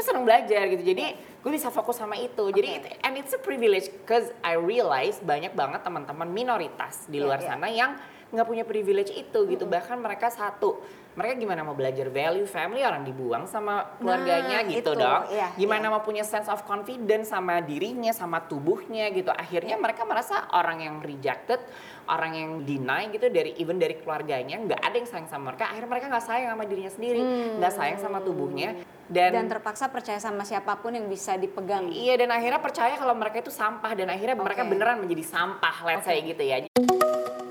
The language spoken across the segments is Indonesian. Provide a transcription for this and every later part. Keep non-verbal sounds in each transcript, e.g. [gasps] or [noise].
gue seneng belajar gitu. Jadi gue bisa fokus sama itu. Jadi it- and it's a privilege cause I realize banyak banget teman-teman minoritas di Iya, luar iya. sana yang nggak punya privilege itu gitu. Bahkan mereka satu mereka gimana mau belajar value family? Orang dibuang sama keluarganya Nah, gitu itu, dong. Iya, gimana iya. mau punya sense of confidence sama dirinya sama tubuhnya gitu. Akhirnya Iya. mereka merasa orang yang rejected orang yang deny gitu dari even dari keluarganya nggak ada yang sayang sama mereka. Akhirnya mereka nggak sayang sama dirinya sendiri nggak sayang sama tubuhnya. Dan, Hmm. Dan terpaksa percaya sama siapa pun yang bisa dipegang. iya dan akhirnya percaya kalau mereka itu sampah. Dan akhirnya mereka Oke. beneran menjadi sampah let's say gitu ya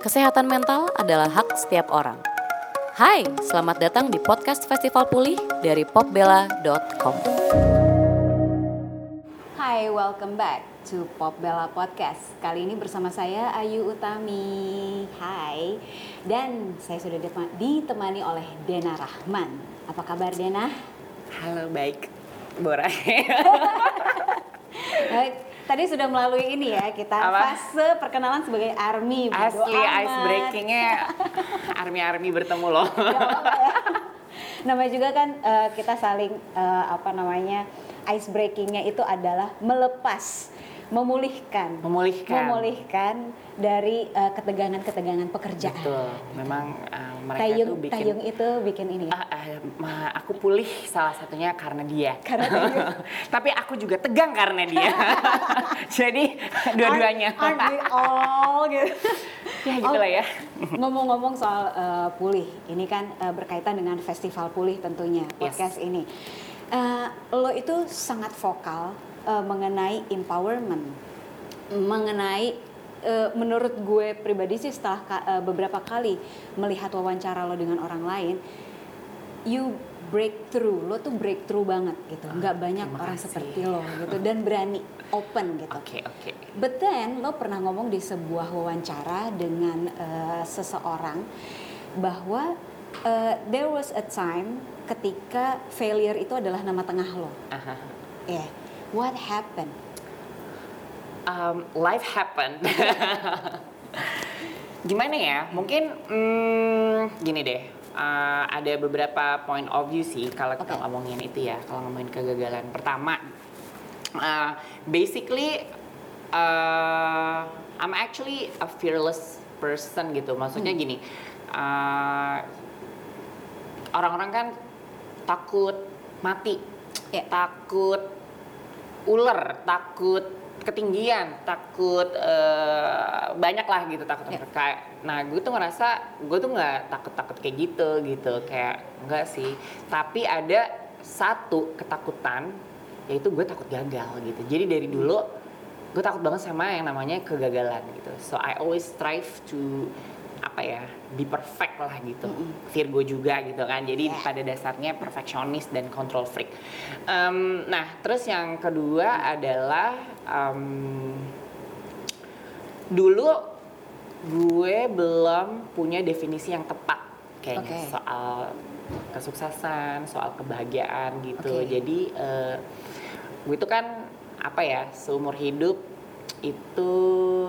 Kesehatan mental adalah hak setiap orang. Hai, selamat datang di podcast Festival Pulih dari popbella.com. Hai, welcome back to Pop Bella Podcast. Kali ini bersama saya Ayu Utami. Hai. Dan saya sudah ditema- ditemani oleh Dena Rahman. Apa kabar Dena? halo baik Bora [laughs] Baik, tadi sudah melalui ini ya kita Apa? fase perkenalan sebagai army. asli ice breakingnya army army bertemu loh [laughs] ya. Namanya juga kan eh, kita saling eh, apa namanya ice breakingnya itu adalah melepas, memulihkan, memulihkan memulihkan dari eh, ketegangan-ketegangan pekerjaan. Betul, memang uh, mereka Tayung, tuh bikin tayung itu bikin ini. ya. Ah, ma- aku pulih salah satunya karena dia. Karena dia. [laughs] Tapi aku juga tegang karena dia. [laughs] Jadi dua-duanya. Aren't, we all gitu. [laughs] ya gitu lah ya. Ngomong-ngomong soal eh, pulih, ini kan eh, berkaitan dengan festival pulih tentunya Yes. podcast ini. Eh, lo itu sangat vokal eh, mengenai empowerment, mengenai eh, menurut gue pribadi sih setelah ka- eh, beberapa kali melihat wawancara lo dengan orang lain, you breakthrough, lo tuh breakthrough banget gitu. Nggak banyak orang kasih. seperti lo [laughs] gitu dan berani open gitu. Oke, oke. But then lo pernah ngomong di sebuah wawancara dengan eh, seseorang bahwa eh, there was a time ketika failure itu adalah nama tengah lo. Aha. Yeah. What happened? Um, life happened. [laughs] Gimana ya? Mungkin hmm, gini deh. Uh, ada beberapa point of view sih kalau kita Oke. ngomongin itu ya. Kalau ngomongin kegagalan pertama, uh, basically uh, I'm actually a fearless person gitu. Maksudnya Hmm. gini, uh, orang-orang kan takut mati, Ya. takut ular, takut ketinggian, takut eh, banyak lah gitu takut Ya. kayak nah gue tuh ngerasa gue tuh nggak takut takut kayak gitu gitu kayak enggak sih. Tapi ada satu ketakutan yaitu gue takut gagal gitu. Jadi dari dulu gue takut banget sama yang namanya kegagalan gitu. So I always strive to apa ya be perfect lah gitu Virgo juga gitu kan jadi Yeah. pada dasarnya perfeksionis dan control freak Em, nah terus yang kedua adalah em, dulu gue belum punya definisi yang tepat kayaknya Oke. soal kesuksesan soal kebahagiaan gitu Oke. jadi eh, gue itu kan apa ya seumur hidup itu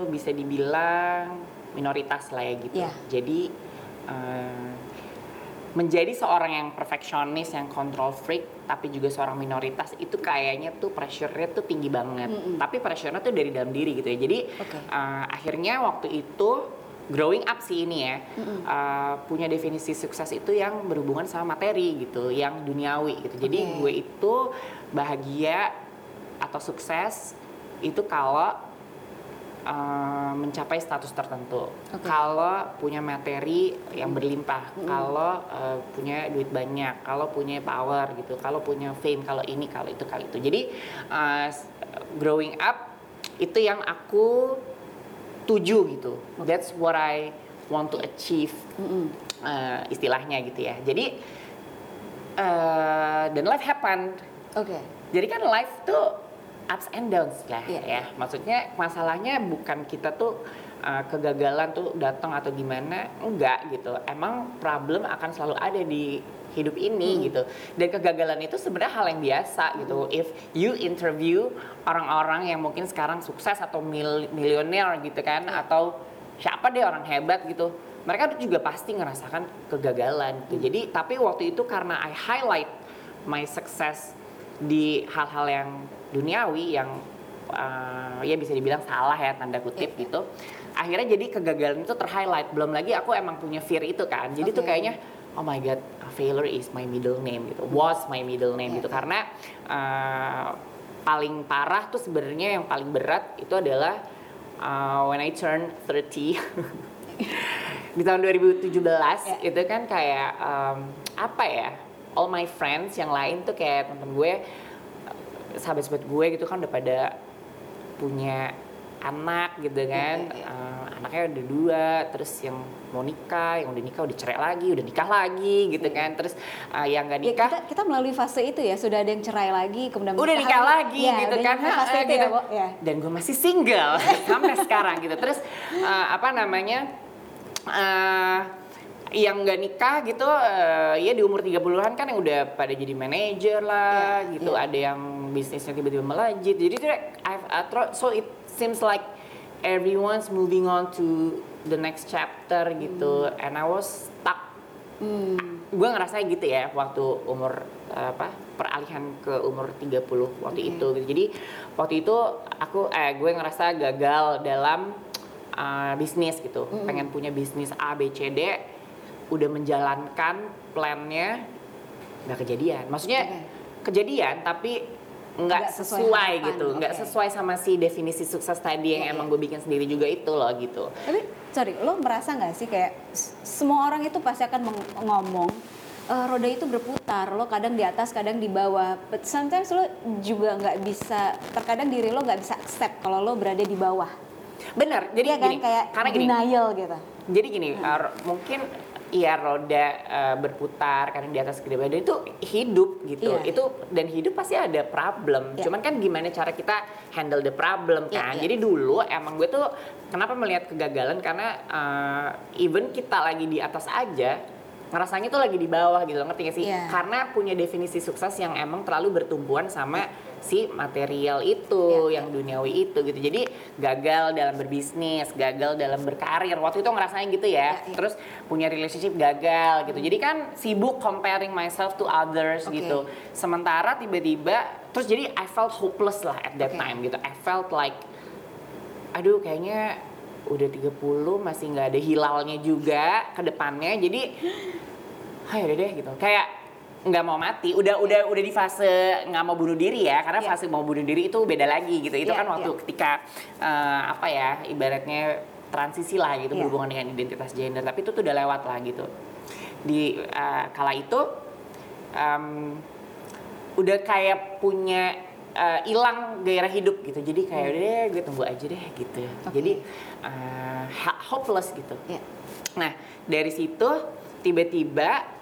bisa dibilang minoritas lah ya gitu Iya. jadi eh, menjadi seorang yang perfeksionis yang control freak tapi juga seorang minoritas itu kayaknya tuh pressure-nya tuh tinggi banget Mm-mm. tapi pressure-nya tuh dari dalam diri gitu ya jadi Oke. eh, akhirnya waktu itu growing up sih ini ya Mm-mm. eh, punya definisi sukses itu yang berhubungan sama materi gitu yang duniawi gitu jadi Oke. gue itu bahagia atau sukses itu kalau uh, mencapai status tertentu. Oke. Kalau punya materi yang berlimpah, kalau uh, punya duit banyak, kalau punya power gitu, kalau punya fame, kalau ini, kalau itu, kalau itu. Jadi uh, growing up itu yang aku tuju gitu. That's what I want to achieve uh, istilahnya gitu ya. Jadi uh, dan life happened. Oke. Jadi kan life tuh ups and downs lah Iya. ya. Maksudnya masalahnya bukan kita tuh uh, kegagalan tuh datang atau gimana, enggak gitu. Emang problem akan selalu ada di hidup ini Hmm. gitu. Dan kegagalan itu sebenarnya hal yang biasa gitu. If you interview orang-orang yang mungkin sekarang sukses atau mil milioner gitu kan Iya. atau siapa deh orang hebat gitu. Mereka tuh juga pasti ngerasakan kegagalan gitu. Hmm. Jadi tapi waktu itu karena I highlight my success di hal-hal yang duniawi yang uh, ya bisa dibilang salah ya tanda kutip Iya. gitu akhirnya jadi kegagalan itu terhighlight belum lagi aku emang punya fear itu kan jadi tuh Oke. kayaknya oh my god failure is my middle name gitu was my middle name Iya, gitu iya. karena uh, paling parah tuh sebenarnya yang paling berat itu adalah uh, when I turn 30 [laughs] di tahun 2017 Ya. itu kan kayak um, apa ya all my friends yang lain tuh kayak temen gue sahabat-sahabat gue gitu kan udah pada punya anak gitu kan ya, ya. Uh, anaknya udah dua terus yang mau nikah yang udah nikah udah cerai lagi udah nikah lagi gitu Ya. kan terus uh, yang nggak Ya, nikah kita, kita melalui fase itu ya, sudah ada yang cerai lagi, kemudian udah nikah lagi Ya, gitu kan fase itu gitu. ya, Bo? Ya. dan gue masih single [laughs] sampai sekarang gitu terus uh, apa namanya uh, yang nggak nikah gitu uh, ya di umur 30-an kan yang udah pada jadi manajer lah Iya, gitu iya. ada yang bisnisnya tiba-tiba melejit jadi tuh I've, thought- so it seems like everyone's moving on to the next chapter gitu and I was stuck Hmm. gue ngerasa gitu ya waktu umur uh, apa peralihan ke umur 30 waktu Oke. itu gitu. Jadi waktu itu aku eh gue ngerasa gagal dalam uh, bisnis gitu. Mm-mm. Pengen punya bisnis A B C D udah menjalankan plannya nggak kejadian. Maksudnya Oke. kejadian tapi nggak sesuai sesuai, harapan, gitu, nggak oke. sesuai sama si definisi sukses tadi yang Iya, emang iya. gue bikin sendiri juga itu loh gitu. Tapi sorry, lo merasa nggak sih kayak semua orang itu pasti akan ngomong "Eh, roda itu berputar, lo kadang di atas, kadang di bawah. But sometimes lo juga nggak bisa, terkadang diri lo nggak bisa accept kalau lo berada di bawah. Bener, jadi Iya kan gini, kayak karena gini, denial gitu. Jadi gini, uh, mungkin iya roda uh, berputar karena di atas gede badan itu hidup gitu. Iya. Itu dan hidup pasti ada problem. Iya. Cuman kan gimana cara kita handle the problem Iya, kan. iya. Jadi dulu emang gue tuh kenapa melihat kegagalan karena uh, even kita lagi di atas aja ngerasanya tuh lagi di bawah gitu ngerti gak sih? Iya. Karena punya definisi sukses yang emang terlalu bertumbuhan sama si material itu, Iya, yang duniawi itu gitu. Jadi gagal dalam berbisnis, gagal dalam berkarir. Waktu itu ngerasanya gitu ya. Iya, iya. Terus punya relationship gagal gitu. Jadi kan sibuk comparing myself to others Oke. gitu. Sementara tiba-tiba terus jadi I felt hopeless lah at that Oke. time gitu. I felt like aduh kayaknya udah 30 masih nggak ada hilalnya juga ke depannya. Jadi ayo udah deh gitu. Kayak nggak mau mati, udah udah udah di fase nggak mau bunuh diri ya, karena Iya. fase mau bunuh diri itu beda lagi gitu. Itu Iya, kan waktu iya. ketika eh, apa ya, ibaratnya transisi lah gitu Iya. berhubungan dengan identitas gender. Tapi itu tuh udah lewat lah gitu. Di eh, kala itu em, udah kayak punya eh, hilang gairah hidup gitu. Jadi kayak udah deh, gue tunggu aja deh gitu. Oke. Jadi ha- hopeless gitu. Iya. Nah, dari situ tiba-tiba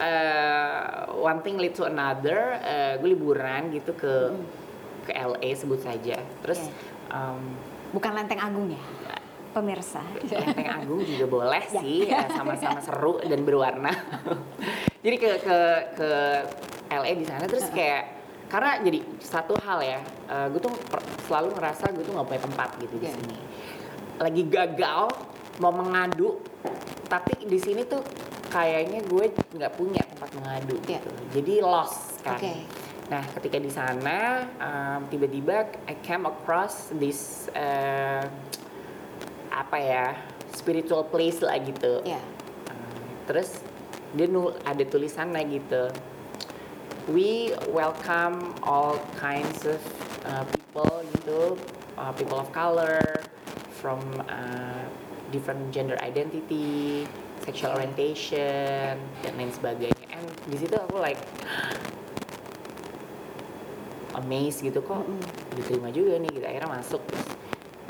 eh, one thing lead to another, eh, gue liburan gitu ke ke LA sebut saja. Terus Oke. em, Bukan lenteng agung ya, pemirsa. Lenteng Agung juga [laughs] boleh Ya. sih, eh, sama-sama seru dan berwarna. [laughs] jadi ke ke ke LA di sana terus kayak karena jadi satu hal ya, eh, gue tuh per- selalu ngerasa gue tuh nggak punya tempat gitu di Iya. sini. Lagi gagal mau mengadu, tapi di sini tuh kayaknya gue nggak punya tempat mengadu Iya. gitu. Jadi lost kan. Oke. Nah, ketika di sana um, tiba-tiba I came across this uh, apa ya spiritual place lah gitu. Iya. Uh, terus dia nul ada tulisannya gitu. We welcome all kinds of uh, people gitu, uh, people of color from uh, different gender identity, sexual orientation dan lain sebagainya. And di situ aku like [gasps] amazed gitu kok diterima juga nih gitu. Akhirnya masuk terus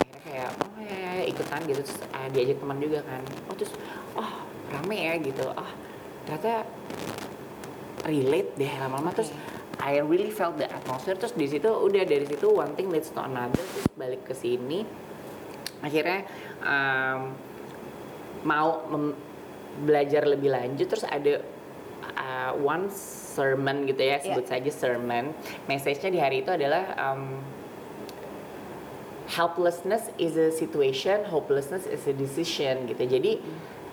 akhirnya kayak oh ya, ya, ya, ikutan gitu. Terus ah, diajak teman juga kan. Oh terus oh rame ya gitu. Oh ternyata relate deh lama-lama. Terus I really felt the atmosphere. Terus di situ udah dari situ one thing leads to another. Terus balik ke sini. Akhirnya um, mau mem- belajar lebih lanjut terus ada uh, one sermon gitu ya sebut saja sermon. Message-nya di hari itu adalah um, helplessness is a situation hopelessness is a decision gitu. Jadi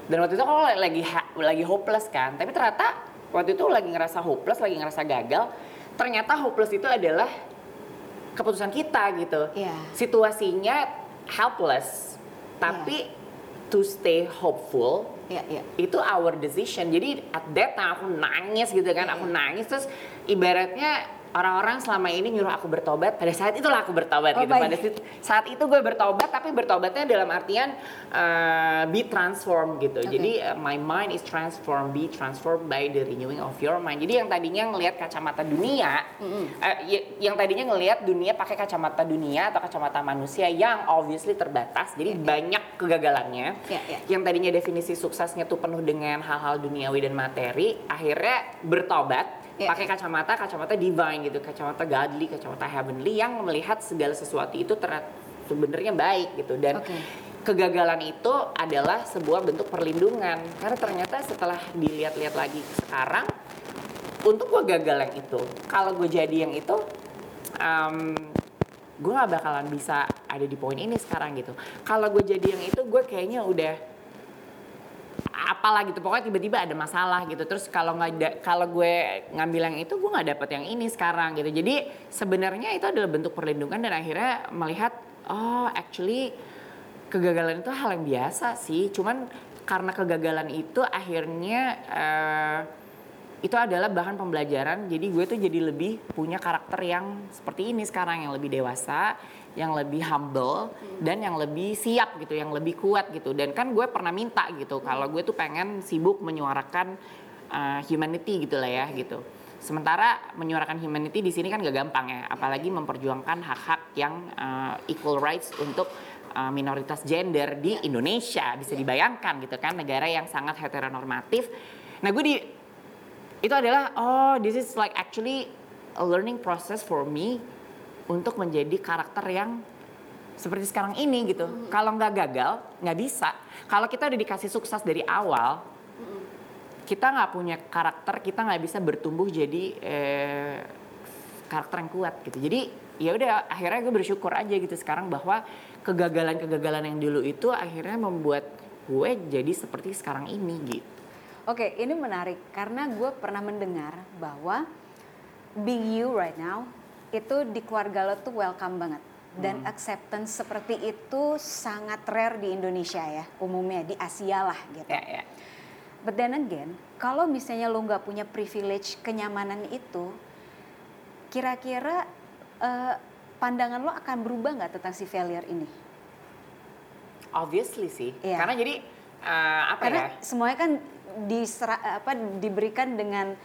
dan waktu itu aku lagi lagi hopeless kan tapi ternyata waktu itu lagi ngerasa hopeless lagi ngerasa gagal ternyata hopeless itu adalah keputusan kita gitu. Iya. situasinya helpless tapi to stay hopeful Iya, iya. itu our decision jadi at that time aku nangis gitu kan aku Iya. nangis terus ibaratnya orang-orang selama ini nyuruh aku bertobat pada saat itulah aku bertobat Oh, gitu baik. pada saat itu gue bertobat tapi bertobatnya dalam artian uh, be transformed gitu Oke. jadi uh, my mind is transformed be transformed by the renewing of your mind jadi yang tadinya ngelihat kacamata dunia uh, y- yang tadinya ngelihat dunia pakai kacamata dunia atau kacamata manusia yang obviously terbatas jadi banyak kegagalannya Iya, iya. yang tadinya definisi suksesnya tuh penuh dengan hal-hal duniawi dan materi akhirnya bertobat Iya. pakai kacamata kacamata divine gitu kacamata godly kacamata heavenly yang melihat segala sesuatu itu ternyata sebenarnya baik gitu dan Oke. kegagalan itu adalah sebuah bentuk perlindungan karena ternyata setelah dilihat-lihat lagi sekarang untuk gue gagal yang itu kalau gue jadi yang itu um, gue gak bakalan bisa ada di poin ini sekarang gitu kalau gue jadi yang itu gue kayaknya udah apalah gitu. Pokoknya tiba-tiba ada masalah gitu. Terus kalau nggak kalau gue ngambil yang itu gue nggak dapet yang ini sekarang gitu. Jadi sebenarnya itu adalah bentuk perlindungan dan akhirnya melihat oh actually kegagalan itu hal yang biasa sih. Cuman karena kegagalan itu akhirnya eh, itu adalah bahan pembelajaran. Jadi gue tuh jadi lebih punya karakter yang seperti ini sekarang yang lebih dewasa yang lebih humble dan yang lebih siap gitu yang lebih kuat gitu. Dan kan gue pernah minta gitu kalau gue tuh pengen sibuk menyuarakan uh, humanity gitu lah ya gitu. Sementara menyuarakan humanity di sini kan gak gampang ya apalagi memperjuangkan hak-hak yang uh, equal rights untuk uh, minoritas gender di Indonesia. Bisa dibayangkan gitu kan negara yang sangat heteronormatif. Nah gue di itu adalah oh this is like actually a learning process for me untuk menjadi karakter yang seperti sekarang ini gitu. Kalau nggak gagal nggak bisa. Kalau kita udah dikasih sukses dari awal, kita nggak punya karakter, kita nggak bisa bertumbuh jadi eh, karakter yang kuat gitu. Jadi ya udah akhirnya gue bersyukur aja gitu sekarang bahwa kegagalan-kegagalan yang dulu itu akhirnya membuat gue jadi seperti sekarang ini gitu. Oke, ini menarik karena gue pernah mendengar bahwa being you right now itu di keluarga lo tuh welcome banget dan acceptance seperti itu sangat rare di Indonesia ya umumnya di Asia lah gitu. Ya ya. But then again, kalau misalnya lo nggak punya privilege kenyamanan itu, kira-kira eh, pandangan lo akan berubah nggak tentang si failure ini? Obviously sih, Iya. karena jadi uh, apa Karena ya? semuanya kan disera, apa diberikan dengan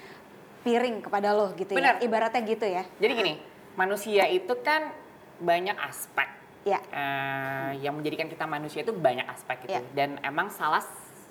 piring kepada lo gitu Benar. ya. Ibaratnya gitu ya. Jadi gini, manusia itu kan banyak aspek Ya. uh, yang menjadikan kita manusia itu banyak aspek gitu. Iya. Dan emang salah,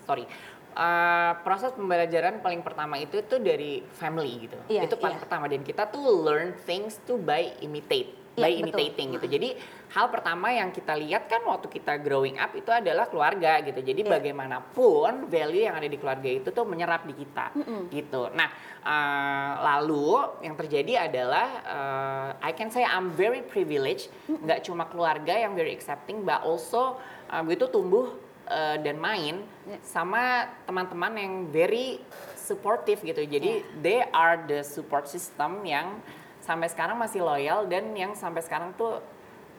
sorry, uh, proses pembelajaran paling pertama itu itu dari family gitu. Iya, itu paling iya. pertama dan kita tuh learn things to by imitate, Iya, by betul. imitating gitu. Jadi hal pertama yang kita lihat kan waktu kita growing up itu adalah keluarga gitu. Jadi Iya. bagaimanapun value yang ada di keluarga itu tuh menyerap di kita gitu. Nah, uh, lalu yang terjadi adalah uh, I can say I'm very privileged. Nggak cuma keluarga yang very accepting, but also uh, gue tuh tumbuh uh, dan main Iya. sama teman-teman yang very supportive gitu. Jadi Iya. they are the support system yang sampai sekarang masih loyal dan yang sampai sekarang tuh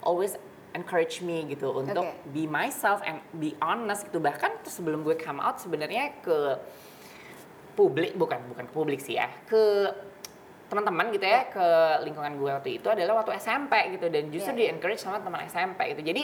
always encourage me gitu untuk Oke. be myself and be honest gitu. Bahkan tuh sebelum gue come out sebenarnya ke publik bukan bukan ke publik sih ya ke teman-teman gitu ya ke lingkungan gue waktu itu adalah waktu SMP gitu dan justru Iya, di encourage sama teman SMP gitu jadi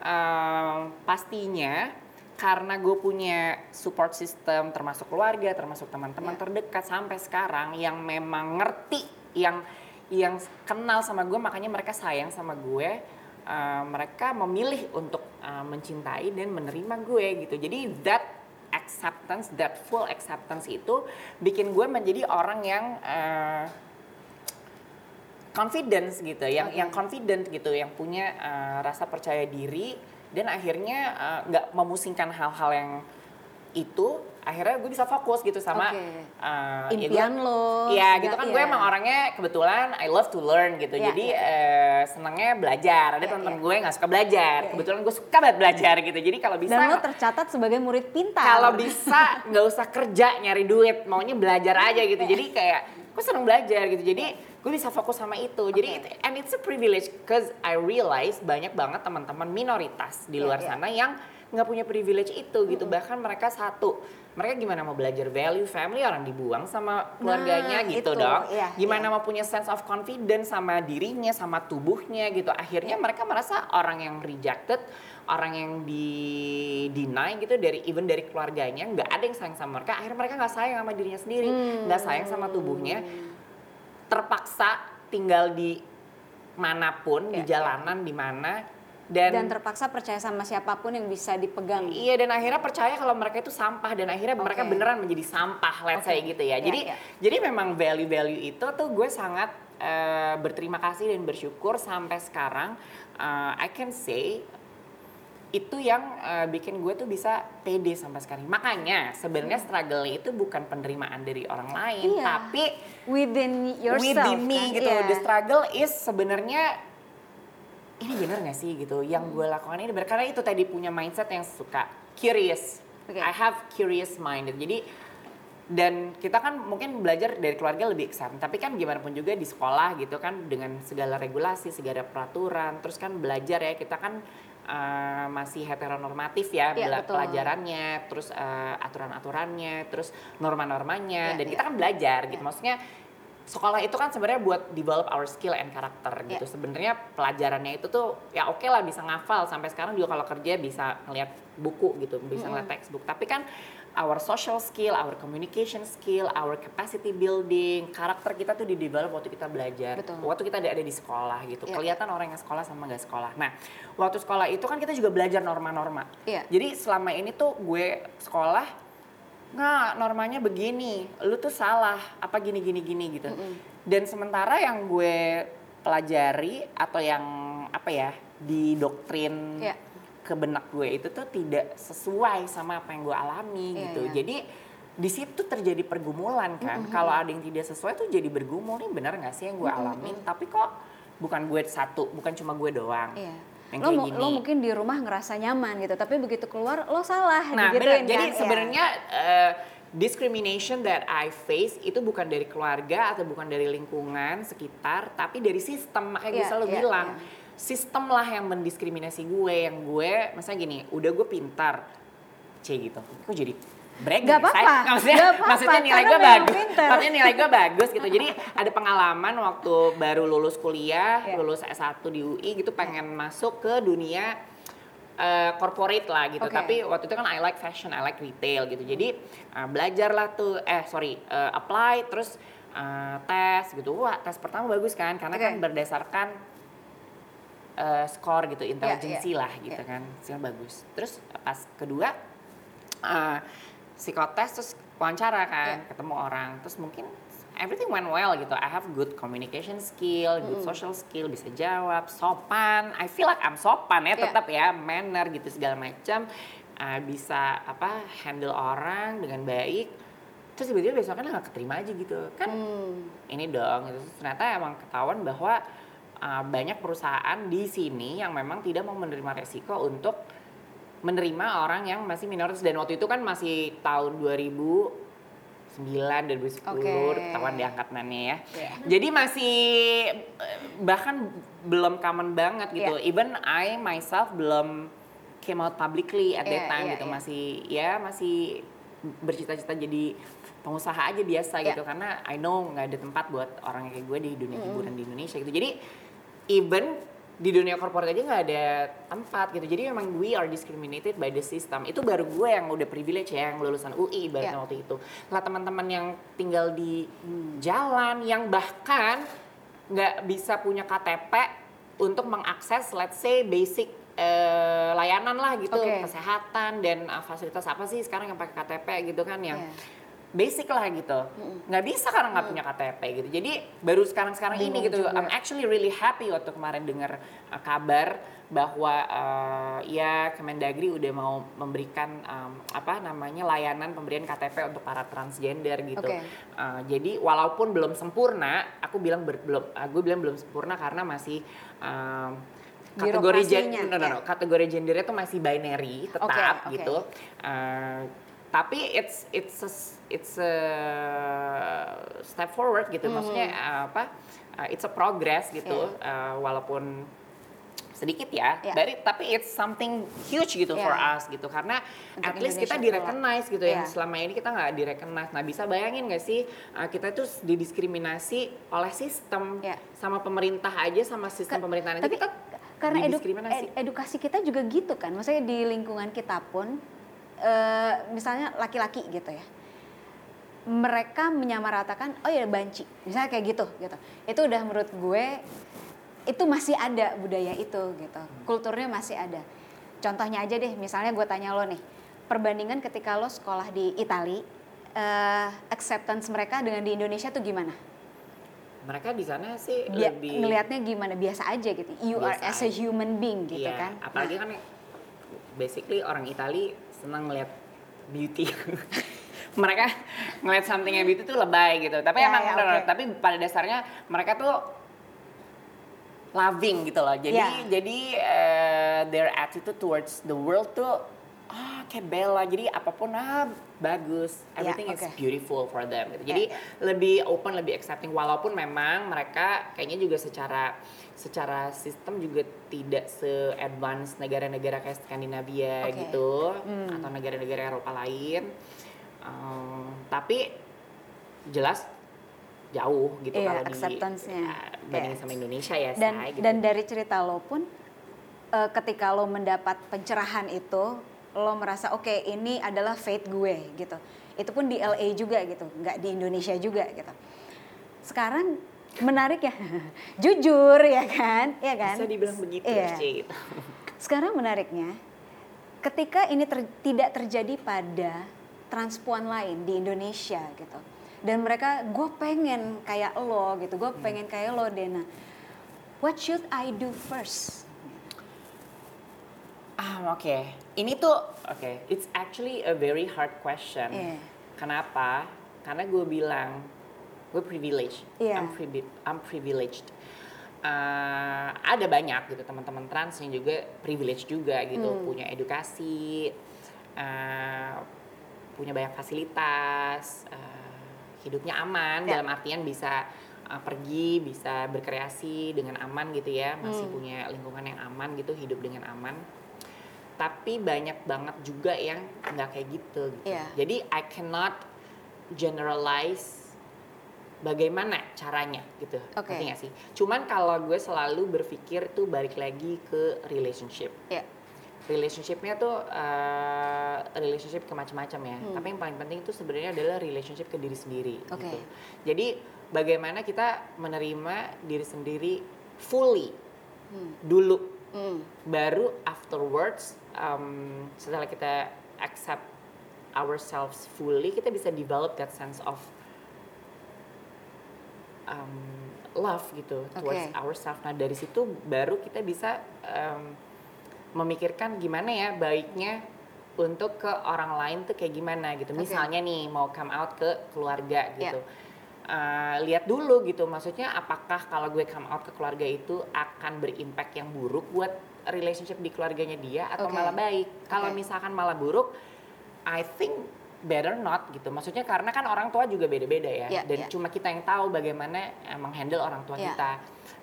em, pastinya karena gue punya support system termasuk keluarga termasuk teman-teman Iya. terdekat sampai sekarang yang memang ngerti yang yang kenal sama gue makanya mereka sayang sama gue eh, mereka memilih untuk eh, mencintai dan menerima gue gitu. Jadi that acceptance that full acceptance itu bikin gue menjadi orang yang eh, confidence gitu. Yang Oke. yang confident gitu. Yang punya eh, rasa percaya diri. Dan akhirnya nggak memusingkan hal-hal yang itu akhirnya gue bisa fokus gitu sama Oke. uh, ya Impian gue- lo, Iya segala- gitu kan gue iya. emang orangnya kebetulan I love to learn gitu. Iya, Jadi iya. eh, senangnya belajar. Ada Iya, teman-teman iya. gue nggak suka belajar. Iya, iya. Kebetulan gue suka banget belajar gitu. Jadi kalau bisa Dan lo tercatat sebagai murid pintar. kalau bisa nggak usah kerja nyari duit, maunya belajar aja gitu. Jadi kayak gue seneng belajar gitu. Jadi gue bisa fokus sama itu. Jadi it- and it's a privilege cause I realize banyak banget teman-teman minoritas di luar iya. sana yang nggak punya privilege itu gitu. Bahkan mereka satu mereka gimana mau belajar value family orang dibuang sama keluarganya Nah, gitu itu, dong. iya, gimana iya. mau punya sense of confidence sama dirinya, sama tubuhnya gitu. Akhirnya Iya. mereka merasa orang yang rejected, orang yang di deny gitu dari even dari keluarganya nggak ada yang sayang sama mereka. Akhirnya mereka nggak sayang sama dirinya sendiri, Hmm. nggak sayang sama tubuhnya. Terpaksa tinggal di mana pun, di Iya, iya. jalanan di mana dan terpaksa percaya sama siapa pun yang bisa dipegang. Iya dan akhirnya percaya kalau mereka itu sampah dan akhirnya mereka Oke. beneran menjadi sampah let's Oke. say gitu ya. Iya, Jadi iya. jadi memang value-value itu tuh gue sangat eh, berterima kasih dan bersyukur sampai sekarang eh, I can say itu yang eh, bikin gue tuh bisa pede sampai sekarang. Makanya sebenarnya struggle itu bukan penerimaan dari orang lain, Iya. tapi Within yourself. within me kan? gitu. Iya. The struggle is sebenarnya ini bener gak sih gitu? Yang gue lakukan ini bener karena itu tadi punya mindset yang suka curious. Oke. I have curious minded. Jadi dan kita kan mungkin belajar dari keluarga lebih exciting, tapi kan gimana pun juga di sekolah gitu kan dengan segala regulasi, segala peraturan, terus kan belajar ya kita kan eh, masih heteronormatif ya Iya, bela- betul. pelajarannya, terus eh, aturan-aturannya, terus norma-normanya, Iya, dan iya. kita kan belajar gitu. Iya. Maksudnya sekolah itu kan sebenarnya buat develop our skill and character gitu. Iya. Sebenarnya pelajarannya itu tuh ya oke lah bisa ngafal sampai sekarang juga kalau kerja bisa ngeliat buku gitu, bisa ngeliat textbook. Tapi kan our social skill, our communication skill, our capacity building, karakter kita tuh di develop waktu kita belajar. Betul. Waktu kita ada di sekolah gitu. Iya. Kelihatan orang yang sekolah sama nggak sekolah. Nah, waktu sekolah itu kan kita juga belajar norma-norma. Iya. Jadi selama ini tuh gue sekolah nggak normanya begini, lu tuh salah, apa gini gini gini gitu. Dan sementara yang gue pelajari atau yang apa ya didoktrin Iya. ke benak gue itu tuh tidak sesuai sama apa yang gue alami Iya, gitu. iya. Jadi di situ terjadi pergumulan kan. Kalau ada yang tidak sesuai tuh jadi bergumul nih benar nggak sih yang gue alamin? Tapi kok bukan gue satu, bukan cuma gue doang. Iya. Yang Lo, gini. lo mungkin di rumah ngerasa nyaman gitu, tapi begitu keluar lo salah Nah, digituin benar. Jadi kan? Iya. sebenarnya eh, discrimination that I face itu bukan dari keluarga atau bukan dari lingkungan sekitar, tapi dari sistem. Makanya gue Iya, selalu iya, bilang, iya. sistem lah yang mendiskriminasi gue, yang gue, misalnya gini, udah gue pintar, c gitu. Kok jadi brag Gak apa-apa, Maksudnya, gak apa-apa, maksudnya nilai gue bagus. Maksudnya nilai gue bagus gitu. Jadi ada pengalaman waktu baru lulus kuliah, Iya. lulus S1 di UI gitu, pengen masuk ke dunia eh, corporate lah gitu. Oke. Tapi waktu itu kan I like fashion, I like retail gitu. Jadi uh, belajar lah tuh, eh sorry, uh, apply terus uh, tes gitu. Wah tes pertama bagus kan, karena Oke. kan berdasarkan uh, skor gitu, iya. intelligency lah gitu Iya. kan, hasilnya bagus. Terus pas kedua uh, psikotes terus wawancara kan, Iya. ketemu orang, terus mungkin everything went well gitu. I have good communication skill, good social skill, bisa jawab, sopan. I feel like I'm sopan ya, Iya. tetap ya, manner gitu segala macam. Uh, bisa apa handle orang dengan baik. Terus tiba-tiba besoknya nggak keterima aja gitu kan Hmm. ini dong gitu. Terus ternyata emang ketahuan bahwa uh, banyak perusahaan di sini yang memang tidak mau menerima resiko untuk menerima orang yang masih minoritas dan waktu itu kan masih tahun 2009 2010 Oke. ketahuan diangkatannya ya. Iya. Jadi masih eh, bahkan belum common banget gitu. Iya. Even I myself belum came out publicly at that Iya, time iya, gitu. iya. Masih ya masih bercita-cita jadi pengusaha aja biasa Iya. gitu karena I know nggak ada tempat buat orang kayak gue di dunia hiburan di Indonesia gitu. Jadi even di dunia korporat aja nggak ada tempat gitu. Jadi memang we are discriminated by the system. Itu baru gue yang udah privilege ya, yang lulusan UI ibaratnya Iya. waktu itu. Lah teman-teman yang tinggal di jalan, yang bahkan nggak bisa punya KTP untuk mengakses, let's say basic eh, layanan lah gitu, Oke. kesehatan dan uh, fasilitas apa sih sekarang yang pakai KTP gitu kan yang Iya. Basic lah gitu nggak bisa karena nggak punya KTP gitu jadi baru sekarang sekarang ini gitu juga. I'm actually really happy waktu kemarin dengar uh, kabar bahwa uh, ya Kemendagri udah mau memberikan um, apa namanya layanan pemberian KTP untuk para transgender gitu Oke. Uh, jadi walaupun belum sempurna aku bilang ber- belum aku bilang belum sempurna karena masih um, kategori gen- no, no, no, ya. kategori gendernya tuh masih binary tetap oke. gitu Uh, tapi it's it's a, it's a step forward gitu maksudnya uh, apa uh, it's a progress gitu Iya. uh, walaupun sedikit ya, Iya. dari tapi it's something huge gitu for Iya. us gitu karena Untuk at least kita Indonesia direcognize gitu yang Iya. selama ini kita nggak direcognize. Nah bisa bayangin nggak sih uh, kita tuh didiskriminasi oleh sistem Iya. sama pemerintah aja sama sistem Ke- pemerintahan tapi kita karena edu- edukasi kita juga gitu kan maksudnya di lingkungan kita pun eh, misalnya laki-laki gitu ya. Mereka menyamaratakan oh ya banci. Misalnya kayak gitu gitu. Itu udah menurut gue itu masih ada budaya itu gitu. Kulturnya masih ada. Contohnya aja deh misalnya gue tanya lo nih perbandingan ketika lo sekolah di Itali eh, acceptance mereka dengan di Indonesia tuh gimana? Mereka di sana sih Bia- lebih ngelihatnya gimana? Biasa aja gitu. You are as a human being gitu Iya, kan? apalagi Nah, kan basically orang Itali senang ngeliat beauty. [laughs] mereka ngeliat something yang beauty tuh lebay gitu. Tapi Ya, emang ya, no, no, oke. tapi pada dasarnya mereka tuh loving gitu loh. Jadi Ya. jadi eh, their attitude towards the world tuh kayak Bella. Jadi apa pun ah bagus. Ya, Everything is oke. beautiful for them gitu. Ya, Jadi ya. lebih open, lebih accepting walaupun memang mereka kayaknya juga secara secara sistem juga tidak se-advance negara-negara kayak Skandinavia Oke. gitu Hmm. atau negara-negara Eropa lain. Um, tapi jelas jauh gitu Iya, kalau di acceptance-nya. ya, bandingin Iya. sama Indonesia ya, dan Say, gitu. dan dari cerita lo pun eh, ketika lo mendapat pencerahan itu lo merasa oke ini adalah fate gue gitu itu pun di LA juga gitu nggak di Indonesia juga gitu sekarang menarik ya [laughs] jujur ya kan ya kan bisa dibilang begitu Iya. sih. Sekarang menariknya, ketika ini ter- tidak terjadi pada transpuan lain di Indonesia gitu, dan mereka, gue pengen kayak lo gitu, gue pengen kayak lo Dena. What should I do first? Ah, oke. Ini tuh oke, it's actually a very hard question. Iya. Kenapa? Karena gue bilang gue privileged. Iya. I'm, privi- I'm privileged. Uh, ada banyak gitu teman-teman trans yang juga privilege juga gitu, Hmm. punya edukasi, uh, punya banyak fasilitas, uh, hidupnya aman Ya. dalam artian bisa uh, pergi, bisa berkreasi dengan aman gitu ya, masih Hmm. punya lingkungan yang aman gitu, hidup dengan aman tapi banyak banget juga yang nggak kayak gitu gitu. Iya. Jadi I cannot generalize bagaimana caranya gitu. Oke. Ngerti sih? Cuman kalau gue selalu berpikir tuh balik lagi ke relationship. Ya, Relationshipnya tuh eh, relationship ke macam-macam ya. Hmm. Tapi yang paling penting itu sebenarnya adalah relationship ke diri sendiri Oke. gitu. Jadi bagaimana kita menerima diri sendiri fully Hmm. dulu Hmm. baru afterwards um, setelah kita accept ourselves fully kita bisa develop that sense of um, love gitu towards Oke. ourselves. Nah dari situ baru kita bisa um, memikirkan gimana ya baiknya untuk ke orang lain tuh kayak gimana gitu. Misalnya nih mau come out ke keluarga gitu. Uh, lihat dulu gitu maksudnya apakah kalau gue come out ke keluarga itu akan berimpact yang buruk buat relationship di keluarganya dia atau Oke. malah baik kalau Oke. misalkan malah buruk I think better not gitu maksudnya karena kan orang tua juga beda-beda ya Ya, dan ya. cuma kita yang tahu bagaimana eh, menghandle orang tua Ya. kita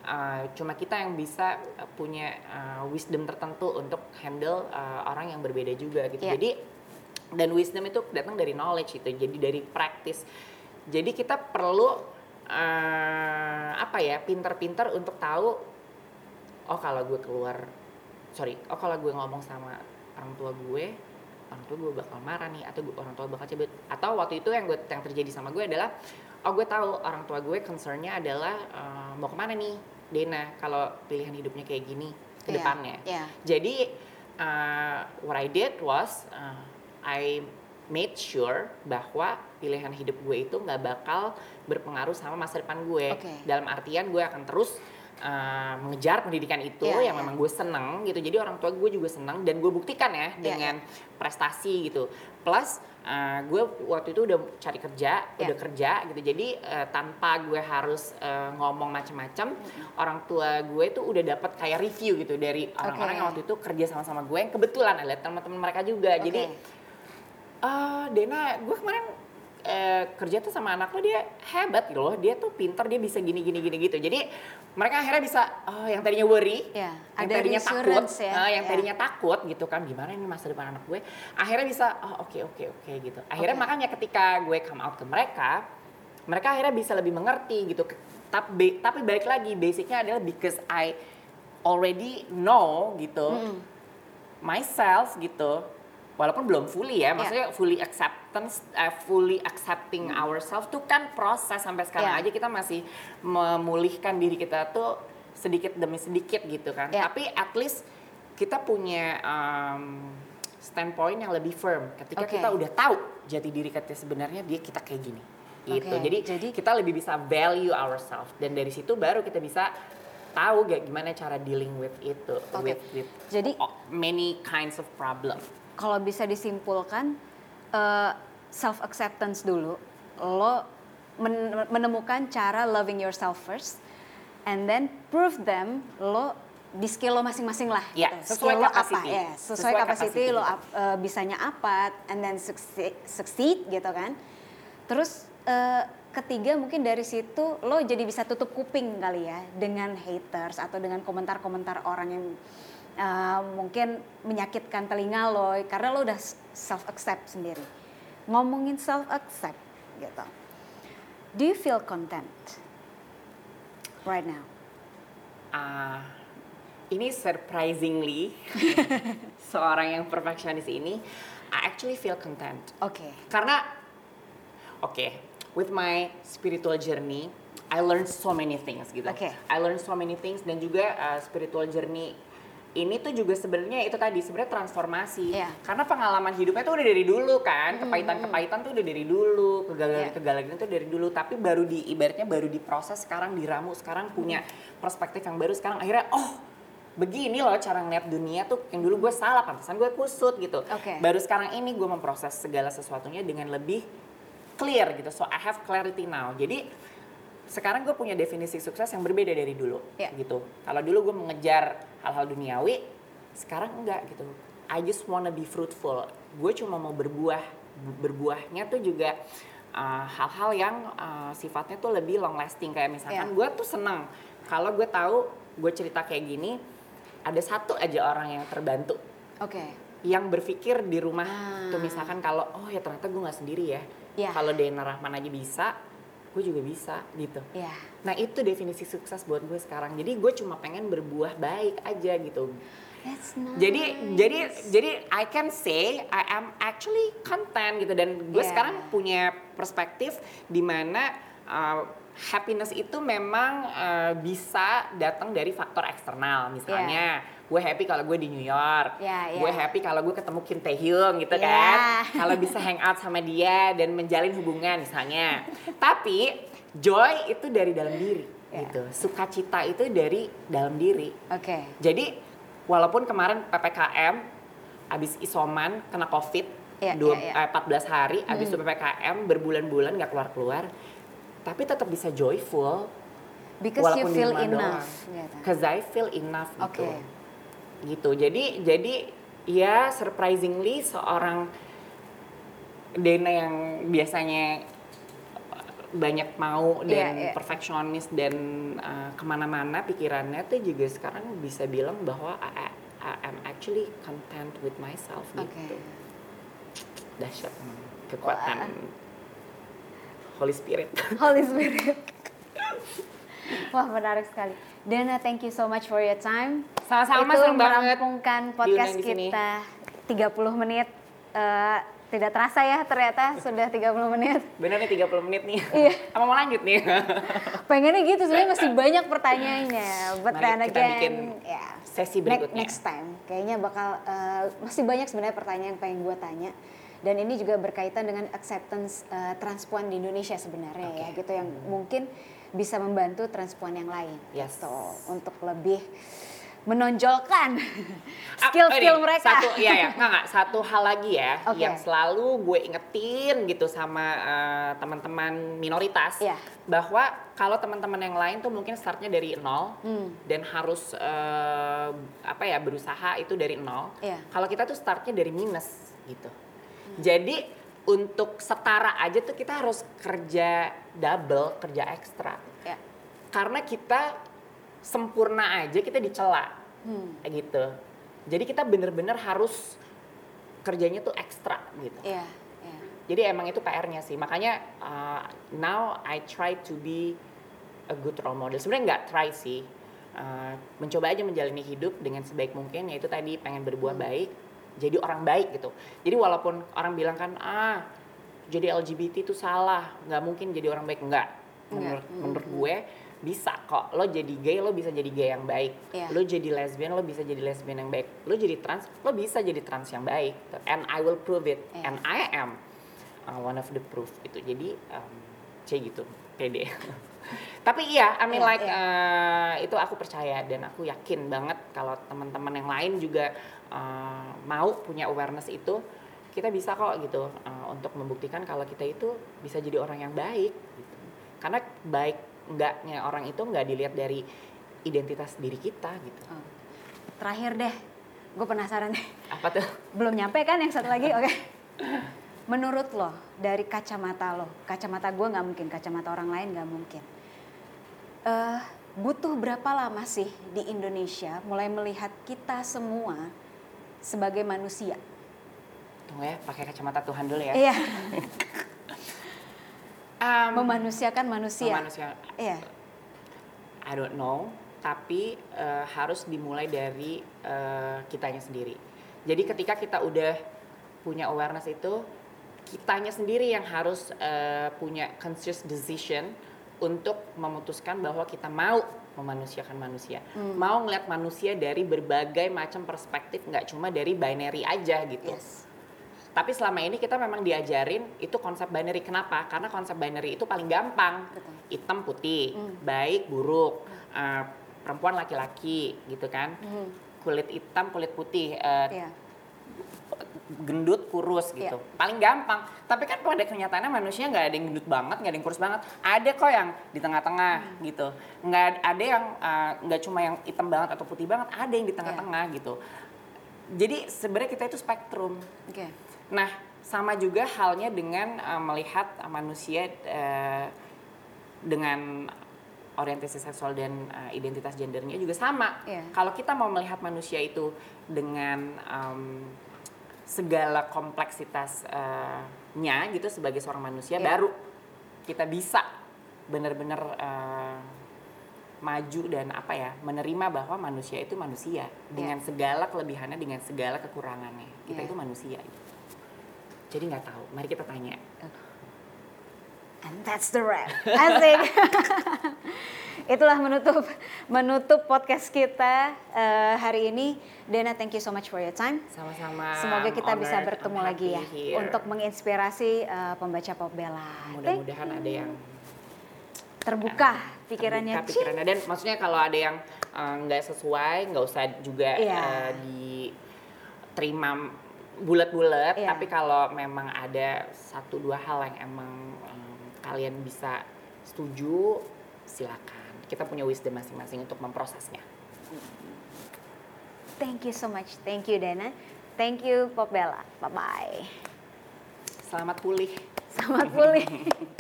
Uh, cuma kita yang bisa uh, punya uh, wisdom tertentu untuk handle uh, orang yang berbeda juga gitu Ya. jadi dan wisdom itu datang dari knowledge itu jadi dari practice jadi kita perlu eh, apa ya pinter-pinter untuk tahu oh kalau gue keluar sorry oh kalau gue ngomong sama orang tua gue orang tua gue bakal marah nih atau gue- orang tua bakal cabut atau waktu itu yang gue yang terjadi sama gue adalah oh gue tahu orang tua gue concernnya adalah eh, mau ke mana nih Dena kalau pilihan hidupnya kayak gini ke depannya iya. jadi uh, what I did was uh, I made sure bahwa pilihan hidup gue itu nggak bakal berpengaruh sama masa depan gue. Oke. Dalam artian gue akan terus uh, mengejar pendidikan itu Iya, yang iya. memang gue seneng gitu. Jadi orang tua gue juga seneng dan gue buktikan ya Iya, dengan prestasi gitu. Plus uh, gue waktu itu udah cari kerja, Iya. udah kerja gitu. Jadi uh, tanpa gue harus uh, ngomong macem-macem, orang tua gue tuh udah dapat kayak review gitu dari orang-orang Oke. yang waktu itu kerja sama-sama gue yang kebetulan ada teman-teman mereka juga. Jadi Oke. ah Dena, gue kemarin eh, kerja tuh sama anak lo dia hebat gitu loh, dia tuh pinter, dia bisa gini gini gini gitu. Jadi mereka akhirnya bisa, oh yang tadinya worry, Ya, yang ada tadinya takut, ya. ah, yang Ya. tadinya takut gitu kan, gimana ini masa depan anak gue, akhirnya bisa, oh oke oke oke gitu. Akhirnya Oke. makanya ketika gue come out ke mereka, mereka akhirnya bisa lebih mengerti gitu. Tapi tapi balik lagi, basicnya adalah because I already know gitu Mm-mm. myself gitu walaupun belum fully Iya. ya maksudnya fully acceptance eh, fully accepting ourselves tuh kan proses sampai sekarang Iya. aja kita masih memulihkan diri kita tuh sedikit demi sedikit gitu kan Iya. tapi at least kita punya um, standpoint yang lebih firm ketika Oke. kita udah tahu jati diri kita sebenarnya dia kita kayak gini gitu Oke, jadi, jadi- kita lebih bisa value ourselves dan dari situ baru kita bisa tahu gak gimana cara dealing with itu Oke. with with Jadi- many kinds of problem kalau bisa disimpulkan self acceptance dulu lo men- menemukan cara loving yourself first and then prove them lo di skill lo masing-masing lah Ya, gitu. sesuai skill lo apa capacity. ya sesuai, Sesuai capacity, capacity lo ap- eh, bisanya apa and then succeed, succeed gitu kan terus eh, ketiga mungkin dari situ lo jadi bisa tutup kuping kali ya dengan haters atau dengan komentar-komentar orang yang eh, mungkin menyakitkan telinga lo karena lo udah self accept sendiri. Ngomongin self accept gitu. Do you feel content right now? Ah, ini surprisingly [laughs] seorang yang perfectionist ini I actually feel content. Oke. Karena oke with my spiritual journey I learned so many things gitu. Oke. I learned so many things dan juga uh, spiritual journey ini tuh juga sebenarnya itu tadi sebenarnya transformasi Iya. karena pengalaman hidupnya tuh udah dari dulu kan kepahitan-kepahitan tuh udah dari dulu Iya. kegagalan-kegagalan itu dari dulu tapi baru di ibaratnya baru diproses sekarang diramu sekarang punya perspektif yang baru sekarang akhirnya oh begini loh cara ngeliat dunia tuh yang dulu gue salah pantesan gue kusut gitu Oke. baru sekarang ini gue memproses segala sesuatunya dengan lebih clear gitu so I have clarity now jadi sekarang gue punya definisi sukses yang berbeda dari dulu Ya. gitu kalau dulu gue mengejar hal-hal duniawi sekarang enggak gitu I just wanna be fruitful gue cuma mau berbuah berbuahnya tuh juga uh, hal-hal yang uh, sifatnya tuh lebih long lasting kayak misalkan Ya. gue tuh seneng kalau gue tahu gue cerita kayak gini ada satu aja orang yang terbantu oke yang berpikir di rumah Ah. tuh misalkan kalau oh ya ternyata gue nggak sendiri ya Ya. kalau Dena Rahman aja bisa gue juga bisa gitu. Ya nah itu definisi sukses buat gue sekarang. Jadi gue cuma pengen berbuah baik aja gitu. That's nice. jadi jadi jadi I can say I am actually content gitu. Dan gue Yeah. sekarang punya perspektif di mana uh, happiness itu memang uh, bisa datang dari faktor eksternal. Misalnya gue happy kalau gue di New York Yeah, yeah. gue happy kalau gue ketemu Kim Tae Hyung gitu Yeah. kan [laughs] kalau bisa hang out sama dia dan menjalin hubungan misalnya tapi joy itu dari dalam diri Yeah. gitu sukacita itu dari dalam diri oke jadi walaupun kemarin PPKM habis isoman kena COVID Iya, dua, iya. eh, 14 hari habis itu PPKM berbulan-bulan nggak keluar-keluar tapi tetap bisa joyful because you walaupun di feel enough doang. gitu. Cause I feel enough gitu. Gitu. Jadi jadi ya surprisingly seorang Dena yang biasanya banyak mau Iya, dan iya. perfeksionis dan uh, ke mana-mana pikirannya tuh juga sekarang bisa bilang bahwa I, I- I am actually content with myself Oke. gitu. Dahsyat kekuatan Holy Spirit. [laughs] Holy Spirit. [laughs] Wah menarik sekali. Dana, thank you so much for your time. Sama-sama, Itu banget merampungkan podcast kita 30 menit. Eh, tidak terasa ya ternyata sudah 30 menit. Bener nih 30 menit nih. Iya. [laughs] Apa mau lanjut nih? [laughs] Pengennya gitu sebenarnya masih banyak pertanyaannya. But Mari then kita again, bikin ya sesi berikutnya. next time. Kayaknya bakal eh, masih banyak sebenarnya pertanyaan yang pengen gue tanya. dan ini juga berkaitan dengan acceptance uh, transpuan di Indonesia sebenarnya ya Oke. gitu yang mungkin bisa membantu transpuan yang lain Yes. gitu untuk lebih menonjolkan [laughs] skill-skill ini, mereka. Satu, iya ya, nggak nggak. [laughs] Satu hal lagi ya, Oke. yang selalu gue ingetin gitu sama eh, teman-teman minoritas, Iya. bahwa kalau teman-teman yang lain tuh mungkin startnya dari nol Hmm. dan harus eh, apa ya berusaha itu dari nol. Iya. Kalau kita tuh startnya dari minus gitu. Jadi untuk setara aja tuh kita harus kerja double, kerja ekstra. Ya. Karena kita sempurna aja kita dicela Hmm. gitu. Jadi kita bener-bener harus kerjanya tuh ekstra gitu. Iya, iya. Jadi emang itu PR-nya sih. Makanya uh, now I try to be a good role model. Sebenarnya nggak try sih. Uh, mencoba aja menjalani hidup dengan sebaik mungkin. Yaitu tadi pengen berbuat baik. Jadi orang baik gitu. Jadi walaupun orang bilang kan ah jadi LGBT itu salah, nggak mungkin jadi orang baik. Nggak. Menurut, Nggak. menurut gue bisa kok. Lo jadi gay, lo bisa jadi gay yang baik. Iya. Lo jadi lesbian, lo bisa jadi lesbian yang baik. Lo jadi trans, lo bisa jadi trans yang baik. And I will prove it. Iya. And I am uh, one of the proof gitu. Jadi um, kayak gitu, pede. [laughs] Tapi iya, I mean Iya, like iya. uh, itu aku percaya dan aku yakin banget kalau teman-teman yang lain juga uh, mau punya awareness itu, kita bisa kok gitu uh, untuk membuktikan kalau kita itu bisa jadi orang yang baik. Gitu. Karena baik enggaknya orang itu nggak dilihat dari identitas diri kita gitu. Oh. Terakhir deh, gue penasaran deh. Apa tuh? Belum nyampe kan yang satu lagi, oke? Menurut lo, dari kacamata lo, kacamata gue nggak mungkin, kacamata orang lain nggak mungkin. Eh, butuh berapa lama sih di Indonesia mulai melihat kita semua sebagai manusia? Tunggu ya, pakai kacamata Tuhan dulu ya. Iya, [laughs] Um, memanusiakan manusia. manusia Iya, I don't know, tapi eh, harus dimulai dari eh, kitanya sendiri. Jadi ketika kita udah punya awareness itu, kitanya sendiri yang harus eh, punya conscious decision untuk memutuskan bahwa kita mau memanusiakan manusia, mau ngeliat manusia dari berbagai macam perspektif, nggak cuma dari binary aja gitu. yes. Tapi selama ini kita memang diajarin itu konsep binary. Kenapa? Karena konsep binary itu paling gampang. Betul. Hitam putih, Hmm. baik buruk, eh, perempuan laki-laki gitu kan. Hmm. Kulit hitam, kulit putih, eh, Iya. gendut, kurus gitu. Iya. Paling gampang. Tapi kan pada kenyataannya manusia nggak ada yang gendut banget, nggak ada yang kurus banget. Ada kok yang di tengah-tengah Hmm. gitu. Nggak ada yang eh, nggak cuma yang hitam banget atau putih banget, ada yang di tengah-tengah gitu. Jadi sebenarnya kita itu spektrum. Oke. Nah, sama juga halnya dengan uh, melihat uh, manusia uh, dengan orientasi seksual dan uh, identitas gendernya juga sama. Iya. Kalau kita mau melihat manusia itu dengan um, segala kompleksitasnya gitu sebagai seorang manusia, Iya. baru kita bisa benar-benar uh, maju dan apa ya menerima bahwa manusia itu manusia dengan segala kelebihannya dengan segala kekurangannya kita Iya. itu manusia jadi nggak tahu mari kita tanya And that's the wrap. Asik. [laughs] Itulah menutup menutup podcast kita eh, hari ini. Dena, thank you so much for your time. sama-sama Semoga kita I'm bisa honored, bertemu lagi ya here. untuk menginspirasi eh, pembaca Pop Bella. Mudah-mudahan ada yang terbuka pikirannya. terbuka pikirannya dan maksudnya kalau ada yang eh, nggak sesuai nggak usah juga Iya. eh, diterima bulat-bulat Iya. tapi kalau memang ada satu dua hal yang emang em, kalian bisa setuju silakan kita punya wisdom masing-masing untuk memprosesnya Thank you so much. Thank you Dena. Thank you Pop Bella. Bye bye. selamat pulih Selamat pulih. [laughs]